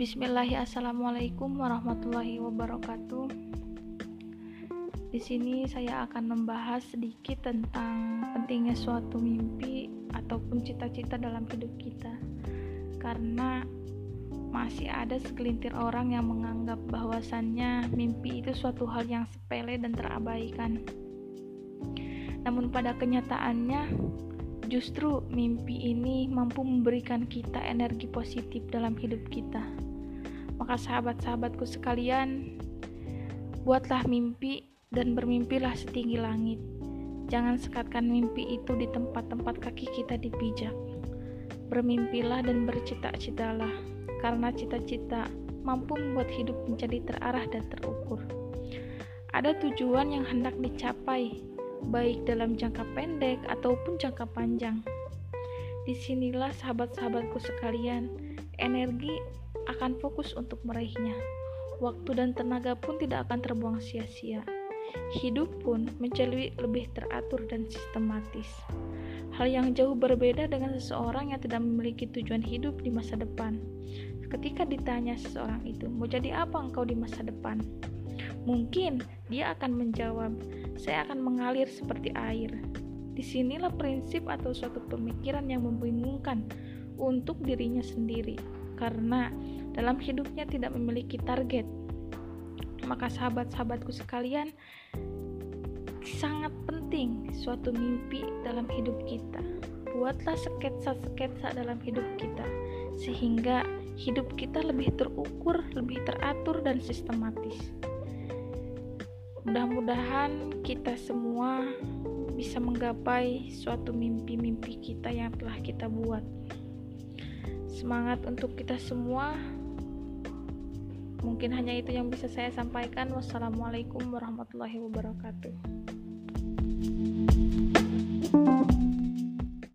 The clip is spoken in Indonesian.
Bismillahirrahmanirrahim. Assalamualaikum warahmatullahi wabarakatuh. Di sini saya akan membahas sedikit tentang pentingnya suatu mimpi ataupun cita-cita dalam hidup kita. Karena masih ada segelintir orang yang menganggap bahwasannya mimpi itu suatu hal yang sepele dan terabaikan. Namun pada kenyataannya Justru mimpi ini mampu memberikan kita energi positif dalam hidup kita. Maka sahabat-sahabatku sekalian, buatlah mimpi dan bermimpilah setinggi langit. Jangan sekatkan mimpi itu di tempat-tempat kaki kita dipijak. Bermimpilah dan bercita-citalah, karena cita-cita mampu membuat hidup menjadi terarah dan terukur. Ada tujuan yang hendak dicapai, baik dalam jangka pendek ataupun jangka panjang. Di sinilah sahabat-sahabatku sekalian, energi akan fokus untuk meraihnya. Waktu dan tenaga pun tidak akan terbuang sia-sia. Hidup pun menjadi lebih teratur dan sistematis. Hal yang jauh berbeda dengan seseorang yang tidak memiliki tujuan hidup di masa depan. Ketika ditanya seseorang itu, "Mau jadi apa engkau di masa depan?" Mungkin dia akan menjawab, "Saya akan mengalir seperti air." Di sinilah prinsip atau suatu pemikiran yang membingungkan untuk dirinya sendiri, karena dalam hidupnya tidak memiliki target. Maka, sahabat-sahabatku sekalian, sangat penting suatu mimpi dalam hidup kita. Buatlah sketsa-sketsa dalam hidup kita, sehingga hidup kita lebih terukur, lebih teratur, dan sistematis. Mudah-mudahan kita semua bisa menggapai suatu mimpi-mimpi kita yang telah kita buat. Semangat untuk kita semua. Mungkin hanya itu yang bisa saya sampaikan. Wassalamualaikum warahmatullahi wabarakatuh.